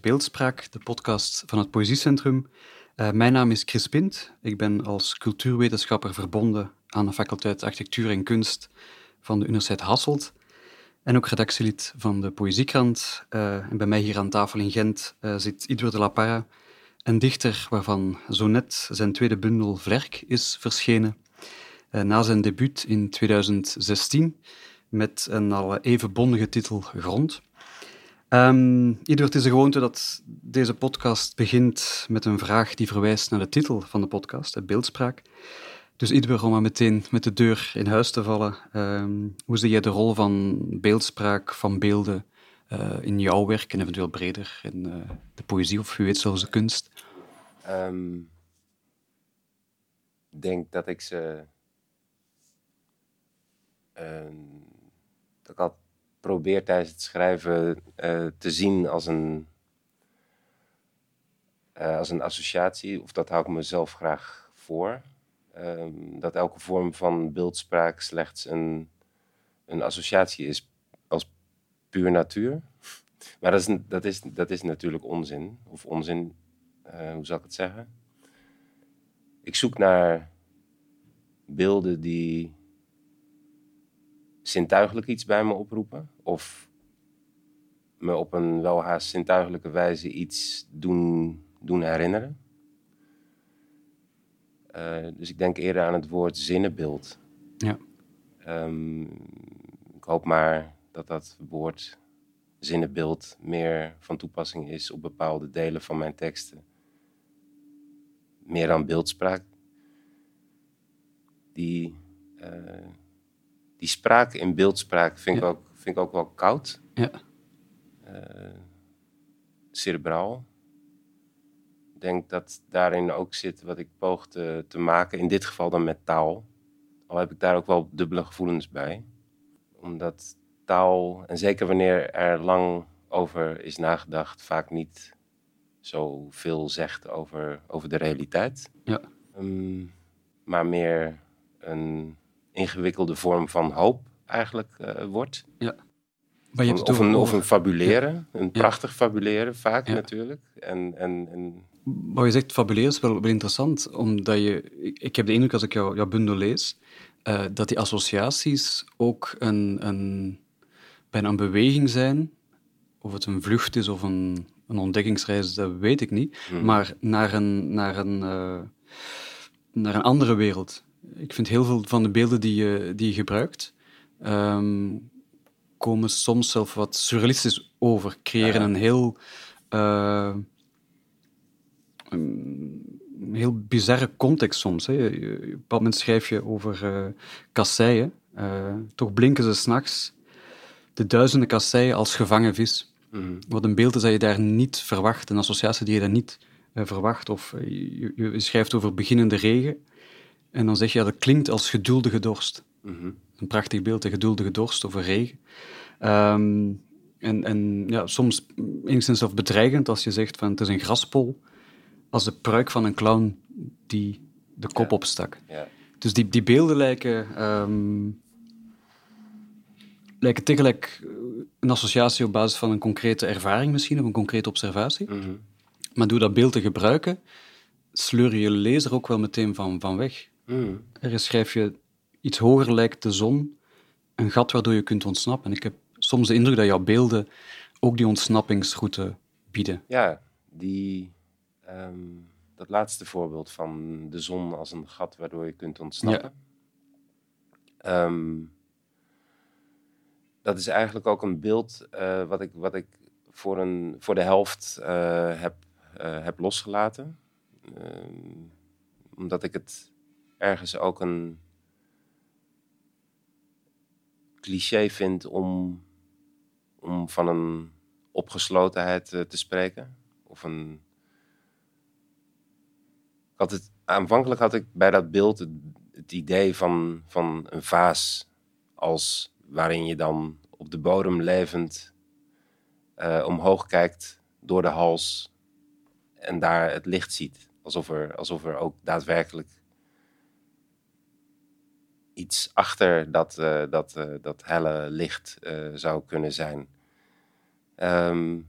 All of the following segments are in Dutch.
Beeldspraak, de podcast van het Poëziecentrum. Uh, mijn naam is Chris Pint. Ik ben als cultuurwetenschapper verbonden aan de faculteit Architectuur en Kunst van de Universiteit Hasselt. En ook redactielid van de Poëziekrant. Uh, en bij mij hier aan tafel in Gent uh, zit Idur de la Parra, een dichter waarvan zo net zijn tweede bundel Vlerk is verschenen. na zijn debuut in 2016 met een al even bondige titel Grond. Um, het is de gewoonte dat deze podcast begint met een vraag die verwijst naar de titel van de podcast, de beeldspraak. Dus Ieder, om maar meteen met de deur in huis te vallen, um, hoe zie jij de rol van beeldspraak, van beelden uh, in jouw werk en eventueel breder in uh, de poëzie of wie weet zelfs de kunst? Um, ik denk dat ik ze... probeer tijdens het schrijven uh, te zien als een, uh, als een associatie, of dat hou ik mezelf graag voor. Um, dat elke vorm van beeldspraak slechts een, een associatie is als puur natuur. Maar dat is, dat is, dat is natuurlijk onzin. Of onzin, uh, hoe zal ik het zeggen? Ik zoek naar beelden die zintuigelijk iets bij me oproepen. Of me op een welhaast zintuigelijke wijze iets doen, doen herinneren. Uh, dus ik denk eerder aan het woord zinnenbeeld. Ja. Um, ik hoop maar dat dat woord zinnenbeeld meer van toepassing is op bepaalde delen van mijn teksten. Meer dan beeldspraak. Die, uh, die spraak in beeldspraak vind, ik, ook, vind ik ook wel koud. Ja. Uh, cerebraal. Ik denk dat daarin ook zit wat ik poog te, te maken, in dit geval dan met taal. Al heb ik daar ook wel dubbele gevoelens bij. Omdat taal, en zeker wanneer er lang over is nagedacht, vaak niet zoveel zegt over, over de realiteit. Ja. Um, maar meer een ingewikkelde vorm van hoop eigenlijk uh, wordt. Ja. Maar je hebt of, een, of een fabuleren, een prachtig fabuleren vaak natuurlijk. En, en, en... Wat je zegt, fabuleren is wel, wel interessant, omdat je, ik, ik, heb de indruk als ik jou, jouw bundel lees, uh, dat die associaties ook een, een, bijna een beweging zijn, of het een vlucht is of een, een ontdekkingsreis, dat weet ik niet, hmm. maar naar een, naar, een, uh, naar een andere wereld. Ik vind heel veel van de beelden die je, die je gebruikt, um, komen soms zelf wat surrealistisch over. Creëren een heel... Uh, een heel bizarre context soms. Hè. Op een bepaald moment schrijf je over uh, kasseien. Uh, toch blinken ze s'nachts de duizenden kasseien als gevangen vis. Mm. Wat een beeld is dat je daar niet verwacht, een associatie die je daar niet verwacht. Of je, je, schrijft over beginnende regen. En dan zeg je, ja, dat klinkt als geduldige dorst. Mm-hmm. Een prachtig beeld, de geduldige dorst over regen. Um, en, en ja, soms enigszins of bedreigend als je zegt van het is een graspol, als de pruik van een clown die de kop ja. opstak. Ja. Dus die, die beelden lijken, um, lijken tegelijk een associatie op basis van een concrete ervaring misschien, of een concrete observatie. Mm-hmm. Maar door dat beeld te gebruiken, sleur je je lezer ook wel meteen van, van weg. Mm. Er schrijf je iets hoger lijkt de zon, een gat waardoor je kunt ontsnappen. En ik heb soms de indruk dat jouw beelden ook die ontsnappingsroute bieden. Ja, die, um, dat laatste voorbeeld van de zon als een gat waardoor je kunt ontsnappen. Ja. Um, dat is eigenlijk ook een beeld uh, wat, ik, wat ik voor, een, voor de helft uh, heb, uh, heb losgelaten. ehm, omdat ik het ergens ook een cliché vind om, om van een opgeslotenheid eh, te spreken. Of een. Had het, aanvankelijk had ik bij dat beeld het, het idee van, van een vaas als waarin je dan op de bodem levend eh, omhoog kijkt door de hals en daar het licht ziet. Alsof er, alsof er ook daadwerkelijk iets achter dat, eh, dat, eh, dat helle licht eh, zou kunnen zijn. Ehm,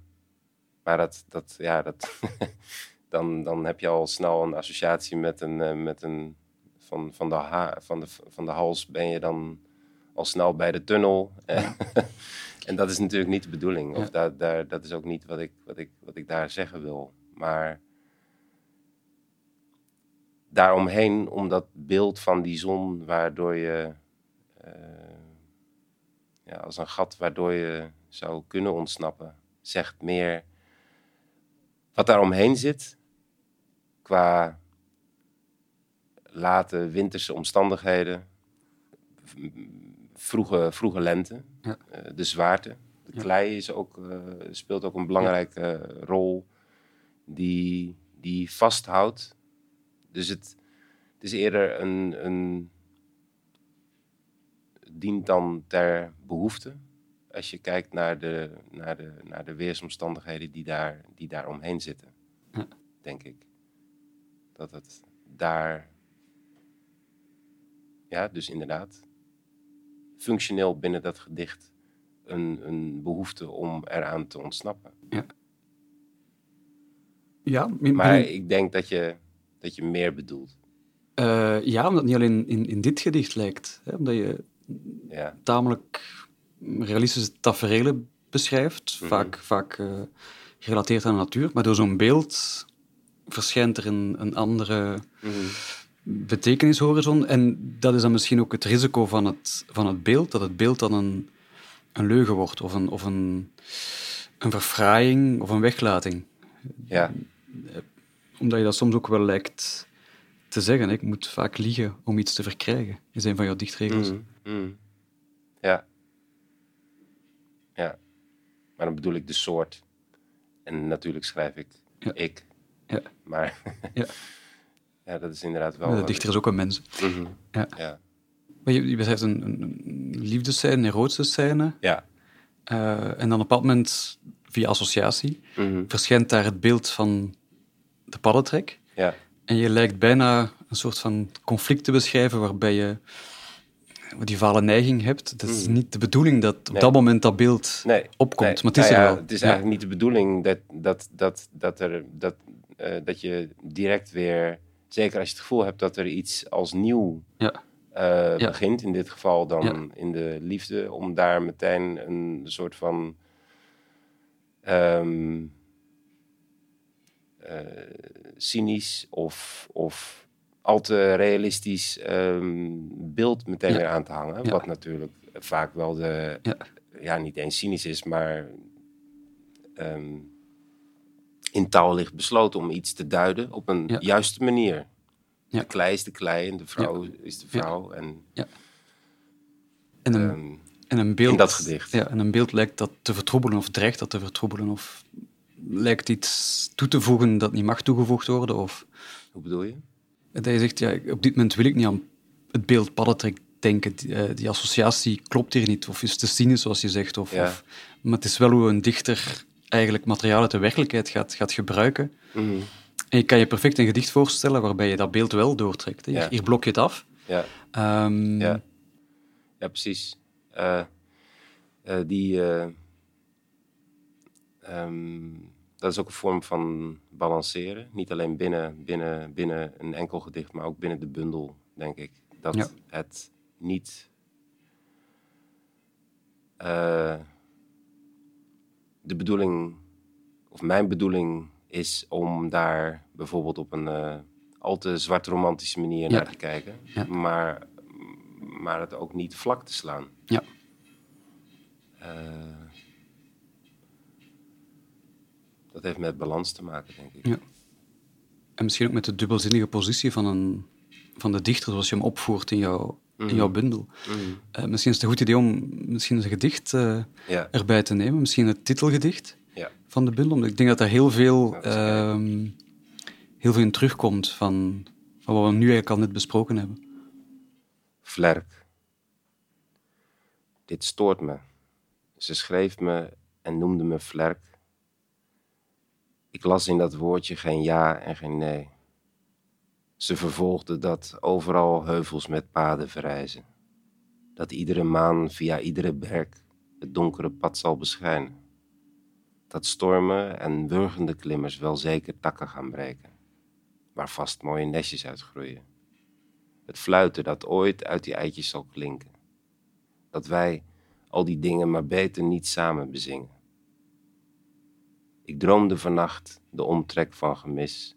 maar dat, dat, ja, dat dan, dan heb je al snel een associatie met een, met een van, van, de ha van, de, van de hals ben je dan al snel bij de tunnel. en dat is natuurlijk niet de bedoeling. Of daar, daar, dat is ook niet wat ik, wat, ik, wat ik daar zeggen wil. Maar daaromheen, om dat beeld van die zon, waardoor je uh, ja, als een gat waardoor je zou kunnen ontsnappen, zegt meer wat daaromheen zit qua late winterse omstandigheden, vroege, vroege lente, ja. uh, de zwaarte. De ja. klei is ook, uh, speelt ook een belangrijke rol die, die vasthoudt dus het, het is eerder een, een. dient dan ter behoefte. Als je kijkt naar de, naar de, naar de weersomstandigheden die daar, die daar omheen zitten. Ja. Denk ik. Dat het daar. Ja, dus inderdaad. Functioneel binnen dat gedicht een, een behoefte om eraan te ontsnappen. Ja. Ja, maar ik denk dat je dat je meer bedoelt. Uh, ja, omdat het niet alleen in, in dit gedicht lijkt. Hè, omdat je ja. tamelijk realistische tafereelen beschrijft, mm vaak, vaak uh, gerelateerd aan de natuur. Maar door zo'n beeld verschijnt er een, een andere mm -hmm. betekenishorizon. En dat is dan misschien ook het risico van het, van het beeld, dat het beeld dan een, een leugen wordt, of een, of een, een verfraaiing of een weglating. Ja omdat je dat soms ook wel lijkt te zeggen. Ik moet vaak liegen om iets te verkrijgen, is een van jouw dichtregels. Mm, mm. Ja. Ja. Maar dan bedoel ik de soort. En natuurlijk schrijf ik ja. ik. Ja. Maar ja. ja, dat is inderdaad wel... De dichter is ook een mens. Mm -hmm. ja. ja. Maar je, je beschrijft een, een liefdescène, een erotische scène. Ja. Uh, en dan op een bepaald moment, via associatie, mm -hmm. verschijnt daar het beeld van de paddentrek. Ja. En je lijkt bijna een soort van conflict te beschrijven waarbij je die vale neiging hebt. Het is Mm. niet de bedoeling dat op Nee. dat moment dat beeld Nee, opkomt, nee. maar het is Nou er wel. Het is Ja. eigenlijk niet de bedoeling dat, dat, dat, dat, er, dat, eh, dat je direct weer, zeker als je het gevoel hebt dat er iets als nieuw Ja. eh, begint, in dit geval dan in de liefde, om daar meteen een soort van ehm, eh, cynisch of, of al te realistisch ehm, beeld meteen Ja. weer aan te hangen. Ja. Wat natuurlijk vaak wel de, Ja. ja, niet eens cynisch is, maar ehm, in taal ligt besloten om iets te duiden op een juiste manier. Ja. De klei is de klei en de vrouw is de vrouw. En, En een, ehm, en een beeld, in dat gedicht. Ja, en een beeld lijkt dat te vertroebelen of dreigt dat te vertroebelen of lijkt iets toe te voegen dat niet mag toegevoegd worden. Of hoe bedoel je? dat je zegt, ja, op dit moment wil ik niet aan het beeld paddentrek denken. Die, eh, die associatie klopt hier niet. Of is te cynisch, zoals je zegt. Of, Ja. of, maar het is wel hoe een dichter eigenlijk materiaal uit de werkelijkheid gaat, gaat gebruiken. Mhm. En je kan je perfect een gedicht voorstellen waarbij je dat beeld wel doortrekt. Hier, Ja. hier blok je het af. Ja. Ehm, Ja. Ja, precies. Eh, eh, die, ehm, dat is ook een vorm van balanceren. Niet alleen binnen, binnen, binnen een enkel gedicht, maar ook binnen de bundel, denk ik. Dat Ja. het niet eh, de bedoeling, of mijn bedoeling is om daar bijvoorbeeld op een eh, al te zwart romantische manier Ja. naar te kijken. Ja. Maar, maar het ook niet vlak te slaan. Ja. Eh, dat heeft met balans te maken, denk ik. Ja. En misschien ook met de dubbelzinnige positie van, een, van de dichter, zoals je hem opvoert in, jouw in jouw bundel. Eh, misschien is het een goed idee om misschien een gedicht eh, Ja. erbij te nemen. Misschien het titelgedicht Ja. van de bundel. Omdat Ik denk dat daar heel veel, ehm, heel veel in terugkomt van, van wat we nu eigenlijk al net besproken hebben. Vlerk. Dit stoort me. Ze schreef me en noemde me Vlerk. Ik las in dat woordje geen ja en geen nee. Ze vervolgde dat overal heuvels met paden verrijzen. Dat iedere maan via iedere berg het donkere pad zal beschijnen. Dat stormen en wurgende klimmers wel zeker takken gaan breken. Waar vast mooie nestjes uitgroeien het fluiten dat ooit uit die eitjes zal klinken. Dat wij al die dingen maar beter niet samen bezingen. Ik droomde vannacht de omtrek van gemis.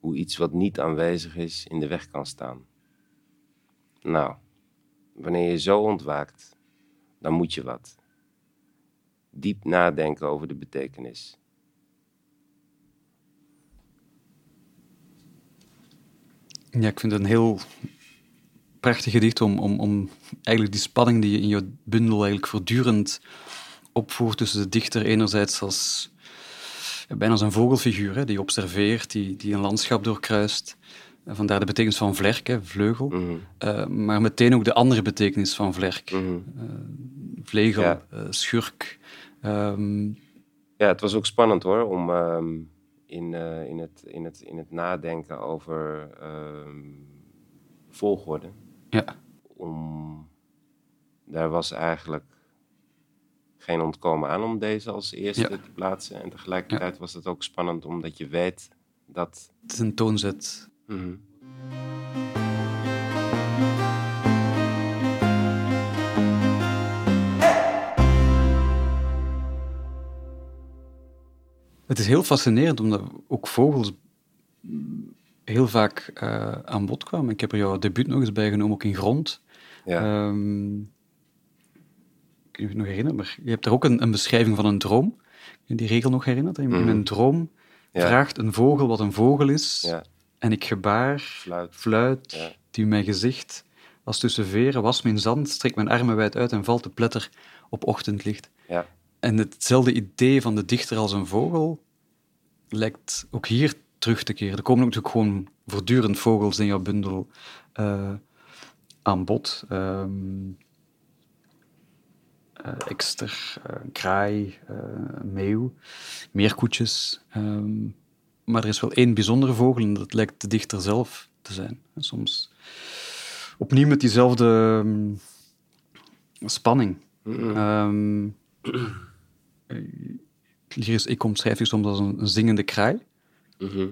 Hoe iets wat niet aanwezig is in de weg kan staan. Nou, wanneer je zo ontwaakt, dan moet je wat. Diep nadenken over de betekenis. Ja, ik vind het een heel prachtig gedicht om, om, om eigenlijk die spanning die je in je bundel eigenlijk voortdurend opvoert tussen de dichter enerzijds als bijna als een vogelfiguur, hè, die observeert, die, die een landschap doorkruist. Vandaar de betekenis van vlerk, hè, vleugel. Mhm, Eh, maar meteen ook de andere betekenis van vlerk. mhm. Vlegel, Ja. eh, schurk. Ehm, Ja, het was ook spannend hoor, om ehm, in, in, het, in, het, in het nadenken over ehm, volgorde. ja. Om, daar was eigenlijk geen ontkomen aan om deze als eerste Ja. te plaatsen. En tegelijkertijd was het ook spannend omdat je weet dat. Het is een toonzet. Mhm. Het is heel fascinerend, omdat ook vogels heel vaak eh, aan bod kwamen. Ik heb er jouw debuut nog eens bij genomen, ook in Grond. Ja. Ehm, je nog herinneren? Maar je hebt er ook een, een beschrijving van een droom. Je die regel nog herinneren? In, in Mhm. een droom Ja. vraagt een vogel wat een vogel is. ja, En ik gebaar, fluit. fluit, Ja. die mijn gezicht als tussen veren, was mijn zand, strek mijn armen wijd uit en valt de pletter op ochtendlicht. Ja. En hetzelfde idee van de dichter als een vogel lijkt ook hier terug te keren. Er komen natuurlijk gewoon voortdurend vogels in jouw bundel eh, aan bod. Ehm eh, ekster, eh, kraai, eh, meeuw, meerkoetjes. Ehm, maar er is wel één bijzondere vogel en dat lijkt de dichter zelf te zijn. En soms opnieuw met diezelfde ehm, spanning. Eh, hier is, ik omschrijf je soms als een, een zingende kraai. Mhm.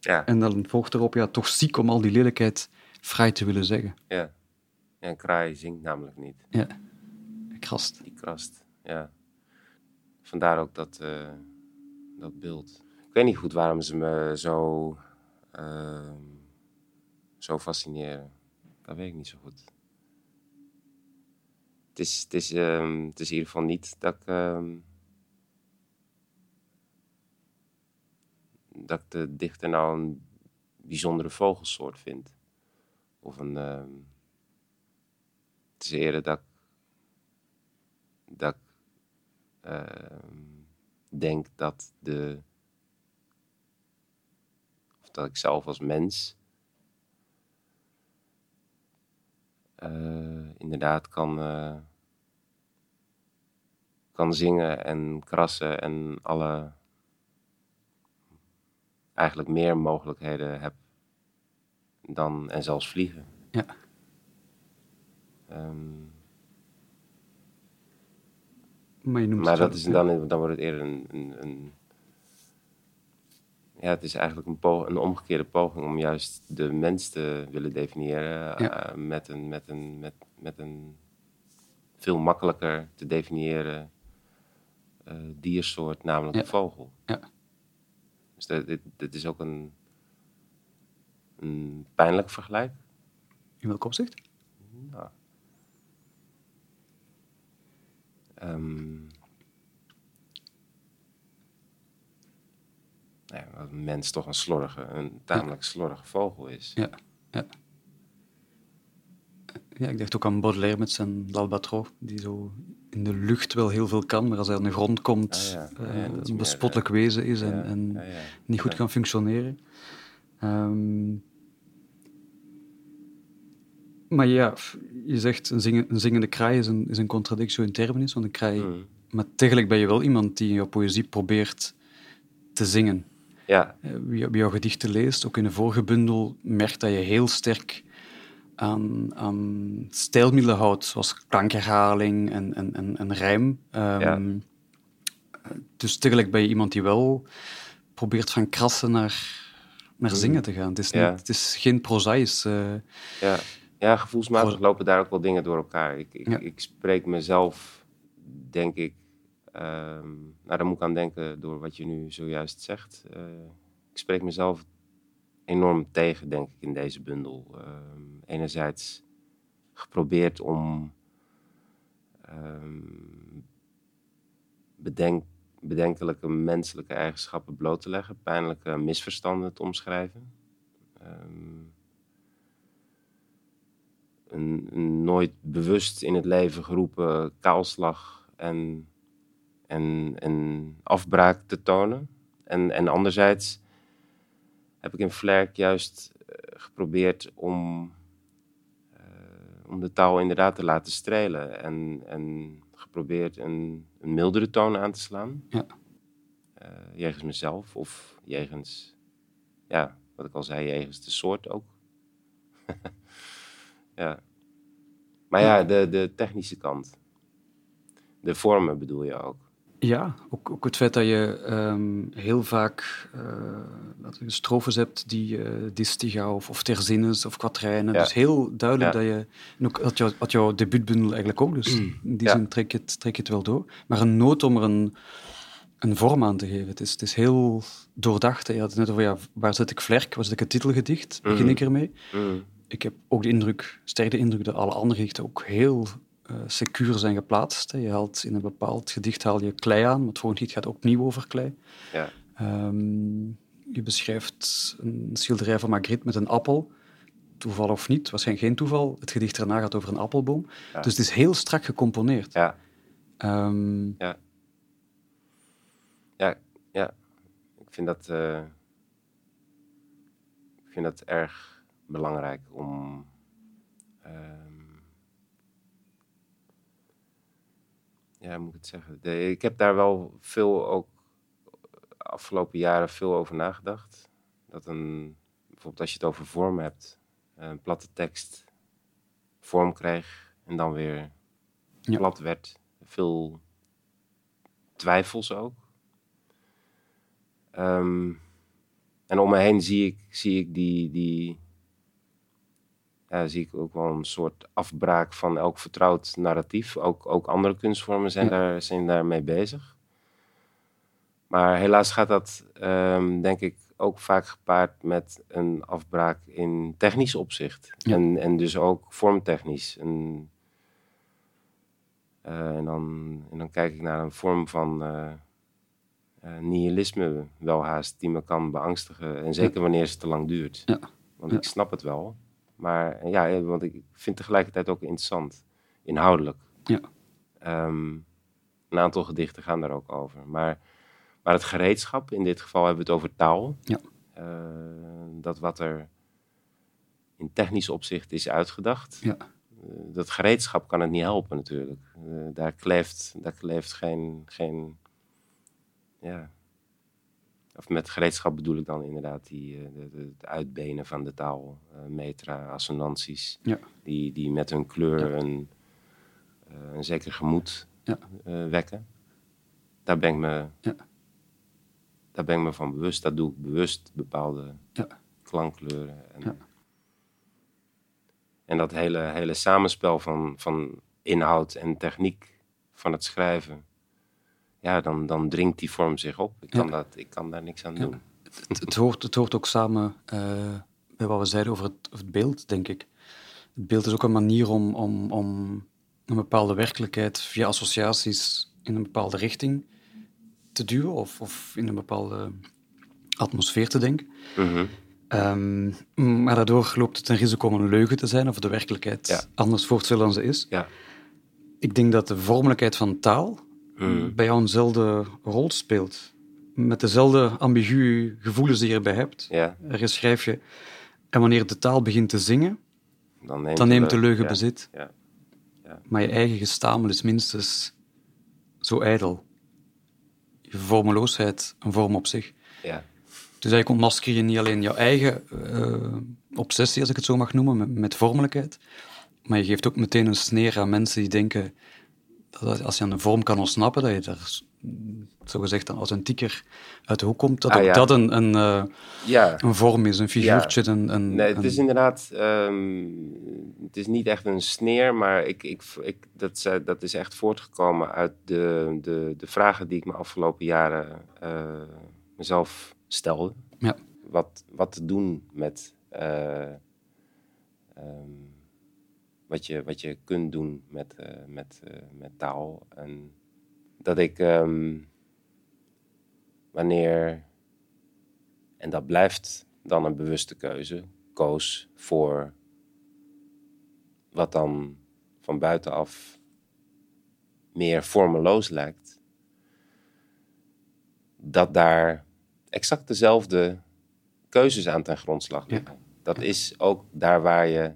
Ja, En dan volgt erop, ja, toch ziek om al die lelijkheid vrij te willen zeggen. ja. ja, een kraai zingt namelijk niet. Ja, krast. Die krast, ja. Vandaar ook dat, eh, dat beeld. Ik weet niet goed waarom ze me zo, ehm, zo fascineren. Dat weet ik niet zo goed. Het is, het is, ehm, het is in ieder geval niet dat ik, ehm, dat ik de dichter nou een bijzondere vogelsoort vind. Of een... het is eerder dat ik dat ik ehm, denk dat de. of dat ik zelf als mens. eh, inderdaad kan. eh, kan zingen en krassen en alle. eigenlijk meer mogelijkheden heb dan. en zelfs vliegen. Ja. Ehm, Maar, je noemt maar het dat is, dan, dan wordt het eerder een, een, een- Ja, het is eigenlijk een, een omgekeerde poging om juist de mens te willen definiëren. Ja. eh, met, een, met, een, met, met een veel makkelijker te definiëren eh, diersoort, namelijk Ja. een vogel. Ja. Dus dat, dit, dit is ook een, een pijnlijk vergelijk. In welk opzicht? Nou. Ehm. nou ja, een mens toch een slordige, een tamelijk slordige vogel is. Ja, ja. Ja, ik dacht ook aan Baudelaire met zijn L'Albatros, die zo in de lucht wel heel veel kan, maar als hij aan de grond komt, Ah, ja. eh, Ja, een bespottelijk wezen is en, en niet goed kan functioneren. Ehm, maar ja, je zegt een, zingen- een zingende kraai is een, is een contradictio in terminis, want een kraai... Mm. Maar tegelijk ben je wel iemand die in jouw poëzie probeert te zingen. Ja, Eh, Wie, wie jouw gedichten leest, ook in de vorige bundel, merkt dat je heel sterk aan, aan stijlmiddelen houdt, zoals klankherhaling en, en, en, en rijm. Ehm, Ja. Dus tegelijk ben je iemand die wel probeert van krassen naar, naar zingen te gaan. Het is, niet, Ja. het is geen prozaïs. eh, ja. Ja, gevoelsmatig lopen daar ook wel dingen door elkaar. Ik, ik, Ja. ik spreek mezelf, denk ik, ehm, nou daar moet ik aan denken door wat je nu zojuist zegt. Eh, ik spreek mezelf enorm tegen, denk ik, in deze bundel. Ehm, enerzijds geprobeerd om ehm, bedenk, bedenkelijke menselijke eigenschappen bloot te leggen, pijnlijke misverstanden te omschrijven. Ehm, een, een nooit bewust in het leven geroepen kaalslag en, en, en afbraak te tonen. En, en anderzijds heb ik in Vlerk juist eh, geprobeerd om, eh, om de taal inderdaad te laten strelen. En, en geprobeerd een, een mildere toon aan te slaan. Ja. Eh, jegens mezelf of jegens, ja, wat ik al zei, jegens de soort ook. ja. Maar ja, de, de technische kant. De vormen bedoel je ook. Ja, ook, ook het feit dat je ehm, heel vaak dat je strofes hebt die disticha of, of terzines of quatrijnen. Ja. Dus heel duidelijk Ja. dat je... En ook had, jou, had jouw debuutbundel eigenlijk ook, dus in die Ja. zin trek je, het, trek je het wel door. Maar een nood om er een, een vorm aan te geven. Het is, het is heel doordacht. hè. Je had het net over, ja, waar zet ik vlerk? Waar zet ik het titelgedicht? Begin Mhm. ik ermee? Mm. Ik heb ook de indruk, sterk de indruk dat alle andere gedichten ook heel eh secuur zijn geplaatst. Je haalt in een bepaald gedicht haal je klei aan, maar het volgende gedicht gaat opnieuw over klei. Ja. Ehm, je beschrijft een schilderij van Magritte met een appel. Toeval of niet, waarschijnlijk geen toeval. Het gedicht erna gaat over een appelboom. Ja. Dus het is heel strak gecomponeerd. Ja, Ehm, ja. Ja, ja. Ik vind dat, eh, ik vind dat erg belangrijk om. ehm, ja, moet ik het zeggen? De, ik heb daar wel veel ook afgelopen jaren veel over nagedacht. Dat een, bijvoorbeeld als je het over vorm hebt, een platte tekst vorm kreeg en dan weer Ja. plat werd. Veel twijfels ook. Ehm, en om me heen zie ik, zie ik die, die ja, zie ik ook wel een soort afbraak van elk vertrouwd narratief. Ook, ook andere kunstvormen zijn, Ja. daar, zijn daarmee bezig. Maar helaas gaat dat, ehm, denk ik, ook vaak gepaard met een afbraak in technisch opzicht. Ja. En, en dus ook vormtechnisch. En, eh, en, dan, en dan kijk ik naar een vorm van eh, eh, nihilisme welhaast die me kan beangstigen. En zeker wanneer ze te lang duurt. Ja. Want ik snap het wel. Maar eh, ja, eh, want ik vind tegelijkertijd ook interessant. Inhoudelijk. Ja. Ehm, een aantal gedichten gaan daar ook over. Maar, maar het gereedschap, in dit geval hebben we het over taal. Ja. Eh, dat wat er in technisch opzicht is uitgedacht. Ja. Dat gereedschap kan het niet helpen natuurlijk. Daar kleeft, daar kleeft geen, geen... Ja. Of met gereedschap bedoel ik dan inderdaad die, eh, de, de, het uitbenen van de taal. eh, metra, assonanties. Ja. Die, die met hun kleur een, eh, een zeker gemoed Ja. eh, wekken. Daar ben, ik me, Ja. daar ben ik me van bewust. Dat doe ik bewust, bepaalde Ja. klankkleuren. En, Ja. en dat hele, hele samenspel van, van inhoud en techniek van het schrijven. Ja, dan, dan dringt die vorm zich op. Ik kan, Ja. dat, ik kan daar niks aan Ja. doen. het, het, hoort, het hoort ook samen eh, bij wat we zeiden over het, over het beeld, denk ik. Het beeld is ook een manier om, om, om een bepaalde werkelijkheid via associaties in een bepaalde richting te duwen of, of in een bepaalde atmosfeer te denken. Mhm. Ehm, maar daardoor loopt het een risico om een leugen te zijn of de werkelijkheid Ja. anders voor te stellen dan ze is. Ja. Ik denk dat de vormelijkheid van taal Mhm. bij jou eenzelfde rol speelt. Met dezelfde ambiguë gevoelens die je erbij hebt. Ja, Ergens schrijf je, en wanneer de taal begint te zingen, dan neemt, dan neemt de leugen ja. bezit. Ja. Ja. Maar je eigen gestamel is minstens zo ijdel. Je vormeloosheid een vorm op zich. Ja. Dus eigenlijk ontmasker je niet alleen jouw eigen eh, obsessie, als ik het zo mag noemen, met, met vormelijkheid, maar je geeft ook meteen een sneer aan mensen die denken dat als je aan een vorm kan ontsnappen, dat je daar mm, zogezegd dan authentieker uit de hoek komt, dat Ah, ook ja. dat een, een, eh, ja. een vorm is, een figuurtje. Een, een, Nee, het een- is inderdaad. ehm, het is niet echt een sneer, maar ik, ik, ik, dat, is, dat is echt voortgekomen uit de, de, de vragen die ik me afgelopen jaren eh, mezelf stelde. Ja. Wat, wat te doen met. eh, ehm, wat, je, wat je kunt doen met, eh, met, eh, met taal. En dat ik. ehm, wanneer en dat blijft dan een bewuste keuze. Koos voor wat dan van buitenaf meer vormeloos lijkt. Dat daar exact dezelfde keuzes aan ten grondslag Ja. liggen. Dat is ook daar waar je,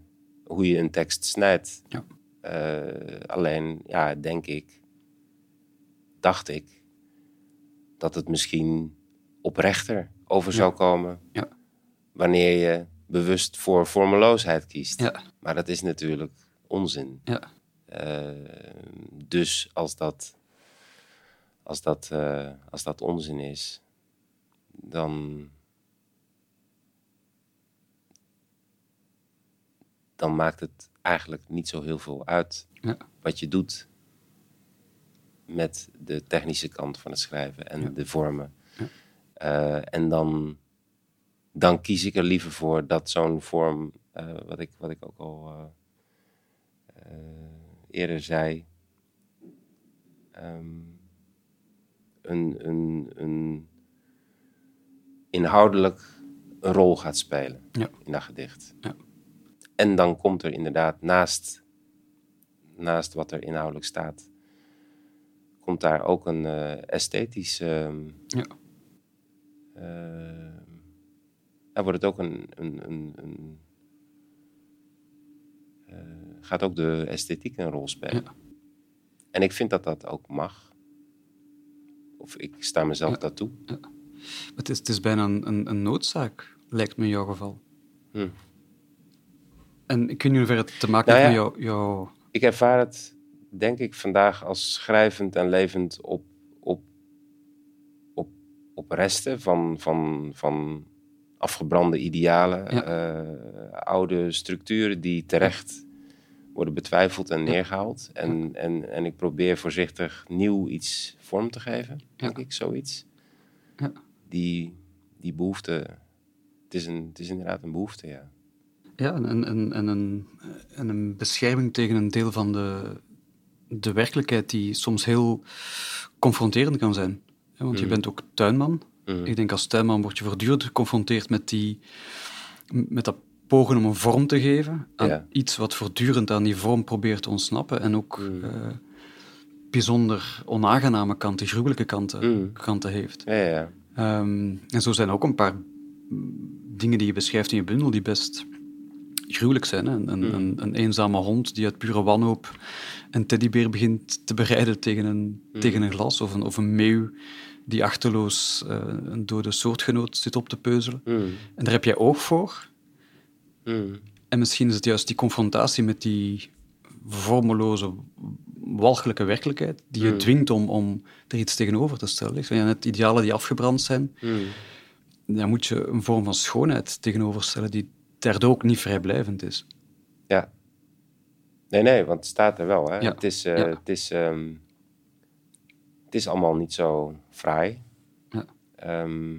hoe je een tekst snijdt. Ja. Eh, alleen, ja, denk ik, dacht ik, dat het misschien oprechter over Ja. zou komen. Ja. Wanneer je bewust voor vormeloosheid kiest. Ja. Maar dat is natuurlijk onzin. Ja. Eh, dus als dat, als, dat, eh, als dat onzin is, dan, dan maakt het eigenlijk niet zo heel veel uit Ja. wat je doet met de technische kant van het schrijven en Ja. de vormen. Ja. Eh, en dan, dan kies ik er liever voor dat zo'n vorm, eh, wat, ik, wat ik ook al eh, eerder zei, ehm, een, een, een inhoudelijk een rol gaat spelen in dat gedicht. Ja. En dan komt er inderdaad naast, naast wat er inhoudelijk staat, komt daar ook een eh esthetisch. ehm, Ja. daar wordt het ook een. een, een, een eh, gaat ook de esthetiek een rol spelen. Ja. En ik vind dat dat ook mag. Of ik sta mezelf Ja. dat toe. Het is, het is bijna een, een, een noodzaak, lijkt me in jouw geval. Hm. En ik weet niet hoever het te maken Nou heeft ja. met jouw... jouw Ik ervaar het, denk ik, vandaag als schrijvend en levend op, op, op, op resten van, van, van afgebrande idealen, Ja. eh, oude structuren die terecht worden betwijfeld en neergehaald. En, en, en ik probeer voorzichtig nieuw iets vorm te geven, denk ik, zoiets. Ja. Die, die behoefte, het is, een, het is inderdaad een behoefte, ja. Ja, en, en, en, en een, en een bescherming tegen een deel van de, de werkelijkheid die soms heel confronterend kan zijn. Want je Mhm. bent ook tuinman. Mhm. Ik denk als tuinman word je voortdurend geconfronteerd met, die, met dat pogen om een vorm te geven aan Ja. iets wat voortdurend aan die vorm probeert te ontsnappen en ook Mhm. eh, bijzonder onaangename kanten, gruwelijke kanten, kanten heeft. Ja, ja. Ehm, en zo zijn ook een paar dingen die je beschrijft in je bundel die best gruwelijk zijn. Hè? Een, een, een, een eenzame hond die uit pure wanhoop een teddybeer begint te bereiden tegen een, Mm. tegen een glas. Of een, of een meeuw die achterloos eh, een dode soortgenoot zit op te peuzelen. Mhm. En daar heb jij oog voor. En misschien is het juist die confrontatie met die vormeloze, walgelijke werkelijkheid die je dwingt om, om er iets tegenover te stellen. Ik zei net idealen die afgebrand zijn, daar moet je een vorm van schoonheid tegenoverstellen die daardoor ook niet vrijblijvend is. Ja. Nee, nee, want het staat er wel. Hè? Ja. Het, is, eh, Ja. het, is, ehm, het is allemaal niet zo fraai. Ja. Ehm,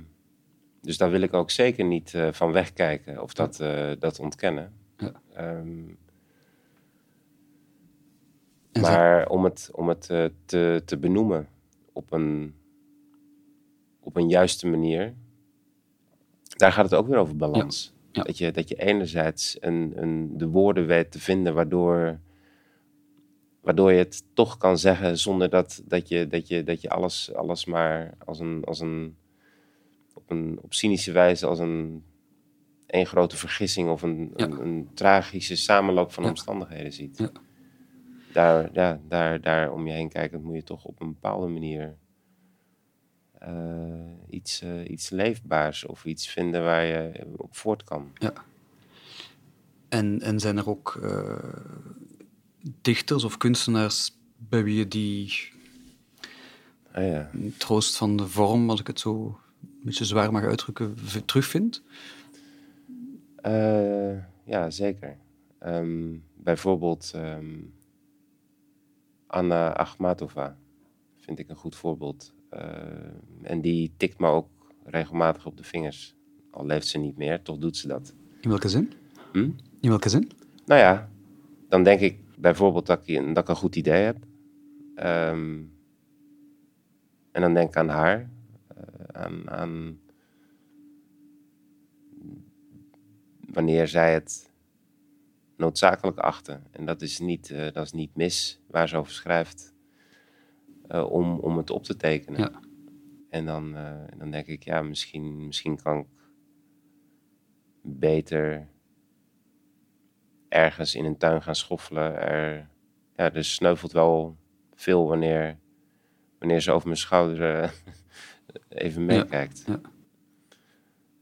dus daar wil ik ook zeker niet eh, van wegkijken of dat, eh, dat ontkennen. Ja. Ehm, maar om het, om het te, te benoemen op een, op een juiste manier daar gaat het ook weer over balans. Ja. Dat, je, dat je enerzijds een, een, de woorden weet te vinden waardoor, waardoor je het toch kan zeggen zonder dat, dat, je, dat, je, dat je alles, alles maar als een, als een, op een op cynische wijze als een één grote vergissing of een, Ja. een, een tragische samenloop van Ja. omstandigheden ziet. Ja. Daar, ja, daar, daar om je heen kijkend moet je toch op een bepaalde manier iets, eh, iets leefbaars of iets vinden waar je op voort kan. En, en zijn er ook eh, dichters of kunstenaars bij wie je die Ah, ja. troost van de vorm, als ik het zo een beetje zwaar mag uitdrukken, terugvindt? Eh, ja, zeker. Ehm, bijvoorbeeld ehm, Anna Akhmatova vind ik een goed voorbeeld. Eh, en die tikt me ook regelmatig op de vingers. Al leeft ze niet meer, toch doet ze dat. In welke zin? Hm? In welke zin? Nou ja, dan denk ik bijvoorbeeld dat ik, dat ik een goed idee heb. Ehm, en dan denk ik aan haar. eh, aan, aan wanneer zij het noodzakelijk achten. En dat is niet, eh, dat is niet mis waar ze over schrijft. Eh, om, om het op te tekenen. Ja. En dan, eh, dan denk ik, ja, misschien, misschien kan ik beter ergens in een tuin gaan schoffelen. Er, ja, er sneuvelt wel veel wanneer, wanneer ze over mijn schouder eh, even meekijkt. ja.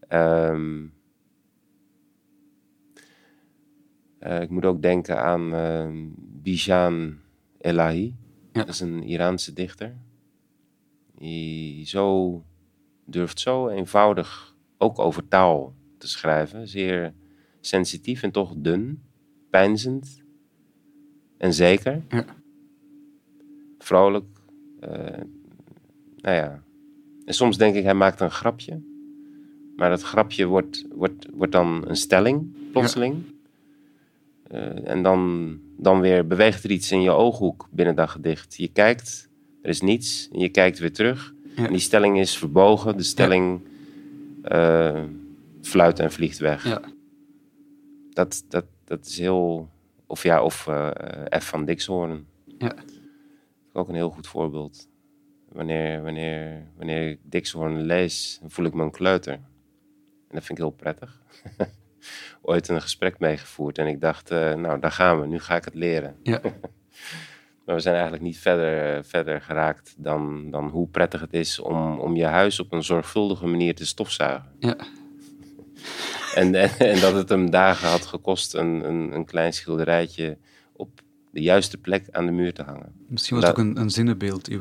Ehm, eh, ik moet ook denken aan ehm Bijan Elahi. Ja. Dat is een Iraanse dichter. Die zo durft zo eenvoudig ook over taal te schrijven. Zeer sensitief en toch dun, pijnzend en zeker. Ja. Vrolijk. eh, nou ja. En soms denk ik, hij maakt een grapje. Maar dat grapje wordt, wordt, wordt dan een stelling, plotseling. En dan, dan weer beweegt er iets in je ooghoek binnen dat gedicht. Je kijkt, er is niets, en je kijkt weer terug. Ja. En die stelling is verbogen. De stelling eh, fluit en vliegt weg. Ja. Dat, dat, dat is heel... Of ja, of eh, F van Dixhoorn. Ja. Ook een heel goed voorbeeld. Wanneer, wanneer, wanneer ik Dixhoorn lees, voel ik me een kleuter. En dat vind ik heel prettig. Ooit een gesprek meegevoerd en ik dacht, eh, nou daar gaan we, nu ga ik het leren. Ja. Maar we zijn eigenlijk niet verder, eh, verder geraakt dan, dan hoe prettig het is om, om je huis op een zorgvuldige manier te stofzuigen. Ja. En, en, en dat het hem dagen had gekost een, een, een klein schilderijtje de juiste plek aan de muur te hangen. Misschien was het ook een, een zinnenbeeld eh,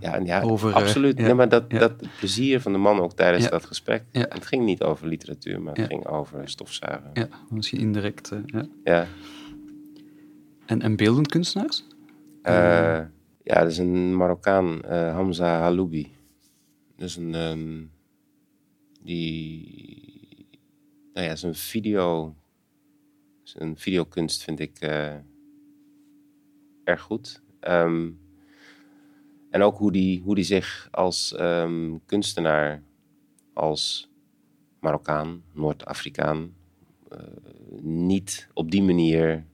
Ja, ja over... eh, absoluut. Nee, maar dat, ja. dat plezier van de man ook tijdens Ja. dat gesprek. Het ging niet over literatuur, maar het ging over stofzuigen. Ja, misschien indirect. eh, ja. Ja. En, en beeldend kunstenaars? Ja, dat is een Marokkaan, Hamza Haloubi. Dat is een... ehm, die... Nou ja, zijn video... Zijn videokunst vind ik erg goed. Ehm, en ook hoe die, hoe die zich als ehm, kunstenaar, als Marokkaan, Noord-Afrikaan, eh, niet op die manier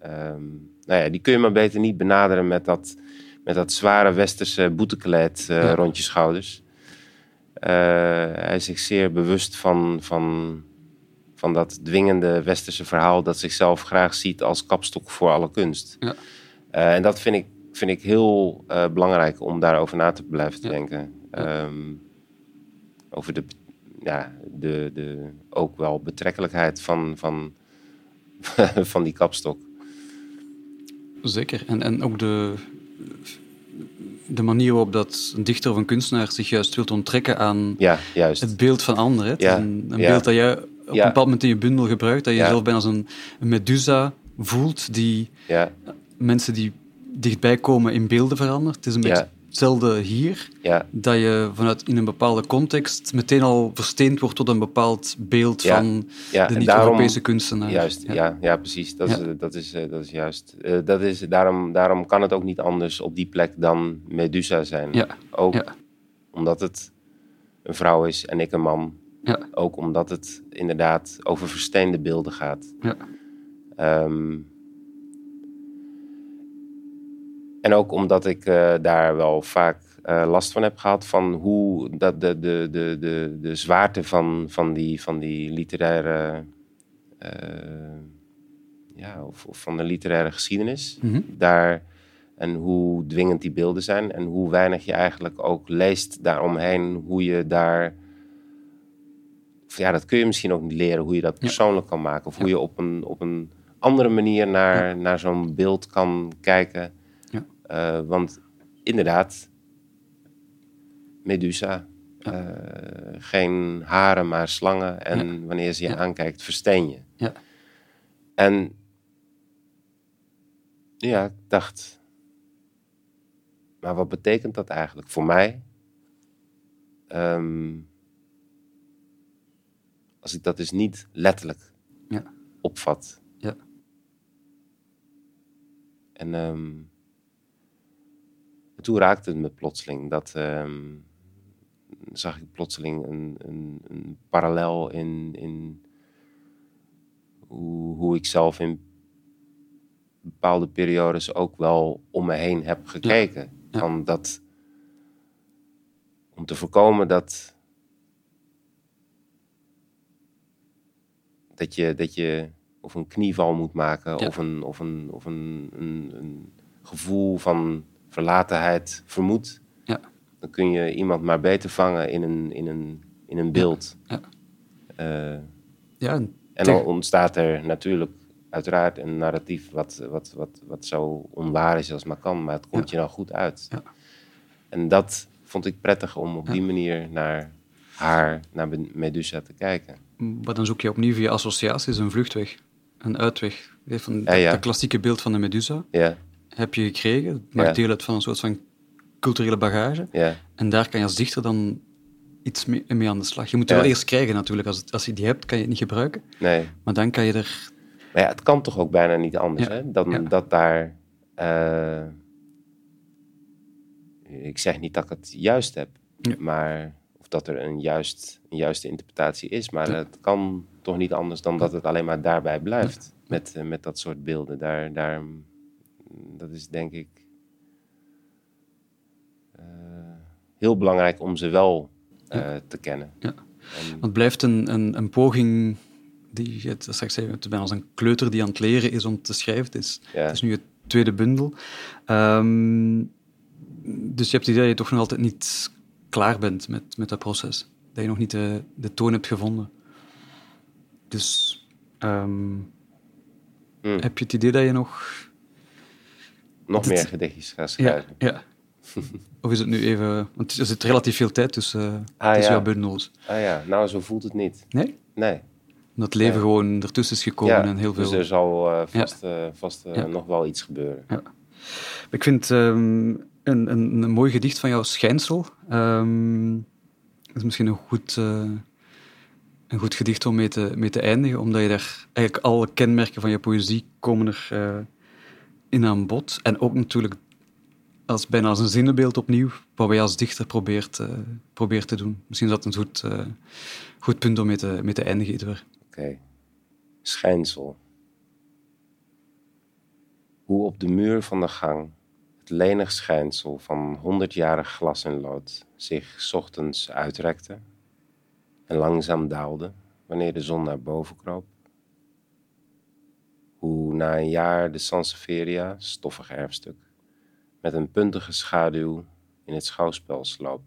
Ehm, nou ja, die kun je maar beter niet benaderen met dat, met dat zware westerse boetekleed eh, Ja. rond je schouders. Eh, hij is zich zeer bewust van, van, van dat dwingende westerse verhaal dat zichzelf graag ziet als kapstok voor alle kunst. Ja. Eh, en dat vind ik, vind ik heel eh, belangrijk om daarover na te blijven te denken. Ja. Ehm, over de, ja, de, de ook wel betrekkelijkheid van, van, van die kapstok. Zeker. En, en ook de, de manier waarop dat een dichter of een kunstenaar zich juist wilt onttrekken aan Ja, juist. het beeld van anderen. Ja, een, een ja. beeld dat jij op een bepaald moment in je bundel gebruikt, dat je Ja. jezelf bijna als een, een medusa voelt die Ja, mensen die dichtbij komen in beelden verandert. Het is een beetje hetzelfde hier, ja, dat je vanuit in een bepaalde context meteen al versteend wordt tot een bepaald beeld Ja. van ja. de niet-Europese kunstenaar. Juist, ja, ja, precies. Dat. Is, eh, dat, is, eh, dat is juist. Eh, dat is, daarom, daarom kan het ook niet anders op die plek dan Medusa zijn. Ja, Ook ja. omdat het een vrouw is en ik een man. Ja. Ook omdat het inderdaad over versteende beelden gaat. Ja. Ehm, en ook omdat ik eh, daar wel vaak eh, last van heb gehad van hoe dat de, de, de, de, de zwaarte van, van, die, van die literaire. eh, ja, of, of van de literaire geschiedenis. Mhm. Daar, en hoe dwingend die beelden zijn. En hoe weinig je eigenlijk ook leest daaromheen. Hoe je daar. Ja, dat kun je misschien ook niet leren. Hoe je dat persoonlijk kan maken. Of hoe je op een, op een andere manier naar, naar zo'n beeld kan kijken. Eh, want inderdaad, Medusa. Ja. eh, geen haren, maar slangen. En wanneer ze je Ja. aankijkt, versteen je. Ja. En ja, ik dacht, maar wat betekent dat eigenlijk voor mij? Ehm, als ik dat dus niet letterlijk Ja. opvat. Ja. En toen raakte het me plotseling. Dat ehm, zag ik plotseling een, een, een parallel in, in hoe, hoe ik zelf in bepaalde periodes ook wel om me heen heb gekeken. Ja. Van dat, om te voorkomen dat, dat, je, dat je of een knieval moet maken Ja. of, een, of, een, of een, een, een gevoel van verlatenheid vermoedt. Ja. Dan kun je iemand maar beter vangen in een, in een, in een beeld. Ja. Eh, Ja, en en dan ontstaat er natuurlijk uiteraard een narratief wat, wat, wat, wat zo onwaar is als maar kan, maar het komt je dan goed uit. Ja. En dat vond ik prettig om op die manier naar haar, naar Medusa te kijken. Maar dan zoek je opnieuw via associaties een vluchtweg, een uitweg. Van Ja, ja. Dat klassieke beeld van de Medusa Ja, heb je gekregen. Het maakt deel uit van een soort van culturele bagage. ja, En daar kan je als dichter dan iets mee, mee aan de slag. Je moet het wel eerst krijgen natuurlijk. Als, het- als je die hebt, kan je het niet gebruiken. nee. Maar dan kan je er... Maar ja, het kan toch ook bijna niet anders, hè? Dan dat daar... eh, ik zeg niet dat ik het juist heb, Ja. maar... Of dat er een, juist, een juiste interpretatie is. Maar Ja. het kan toch niet anders dan dat het alleen maar daarbij blijft. Met, eh, met dat soort beelden. Daar, daar, dat is denk ik... eh, heel belangrijk om ze wel eh, te kennen. Ja. En- het blijft een, een, een poging die je straks zei, het bijna als een kleuter die aan het leren is om te schrijven. Het is, Ja. het is nu het tweede bundel. Ehm, dus je hebt het idee dat je toch nog altijd niet klaar bent met, met dat proces. Dat je nog niet de, de toon hebt gevonden. Dus ehm, Hmm. heb je het idee dat je nog... nog dit- meer gedichtjes gaan Ja, schrijven. ja. Of is het nu even... Want er zit relatief veel tijd tussen, Ah, tussen ja. jouw bundels. Ah ja, nou zo voelt het niet. Nee? Nee. Dat leven Ja. gewoon ertussen is gekomen ja, en heel veel... Dus er zal eh, vast, eh, vast eh, Ja. nog wel iets gebeuren. Ik vind ehm, een, een, een mooi gedicht van jou, Schijnsel. Dat is misschien een goed, een goed gedicht om mee te, mee te eindigen, omdat je daar eigenlijk alle kenmerken van je poëzie komen er in aan bod. En ook natuurlijk als, bijna als een zinnenbeeld opnieuw, wat je als dichter probeert, eh, probeert te doen. Misschien is dat een goed, eh, goed punt om mee te, mee te eindigen. Oké. Schijnsel. Hoe op de muur van de gang het lenig schijnsel van honderdjarig glas en lood zich ochtends uitrekte en langzaam daalde wanneer de zon naar boven kroop. Hoe na een jaar de Sanseveria, stoffig erfstuk, met een puntige schaduw in het schouwspel sloop.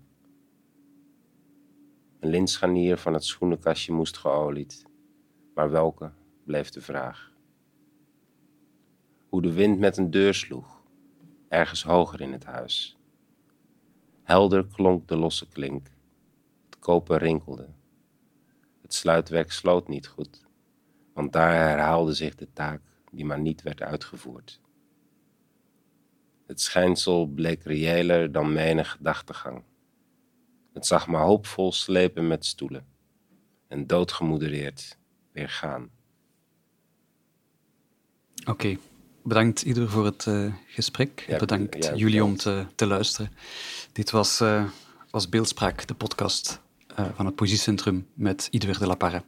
Een lintscharnier van het schoenenkastje moest geolied, maar welke bleef de vraag. Hoe de wind met een deur sloeg, ergens hoger in het huis. Helder klonk de losse klink, het koper rinkelde. Het sluitwerk sloot niet goed, want daar herhaalde zich de taak die maar niet werd uitgevoerd. Het schijnsel bleek reëler dan menig gedachtegang. Het zag me hoopvol slepen met stoelen en doodgemoedereerd weer gaan. Oké. Bedankt ieder voor het eh, gesprek. Ja, bedankt ja, jullie om te, te luisteren. Dit was, eh, was Beeldspraak, de podcast van het Poëziecentrum met Ieder de La Parre.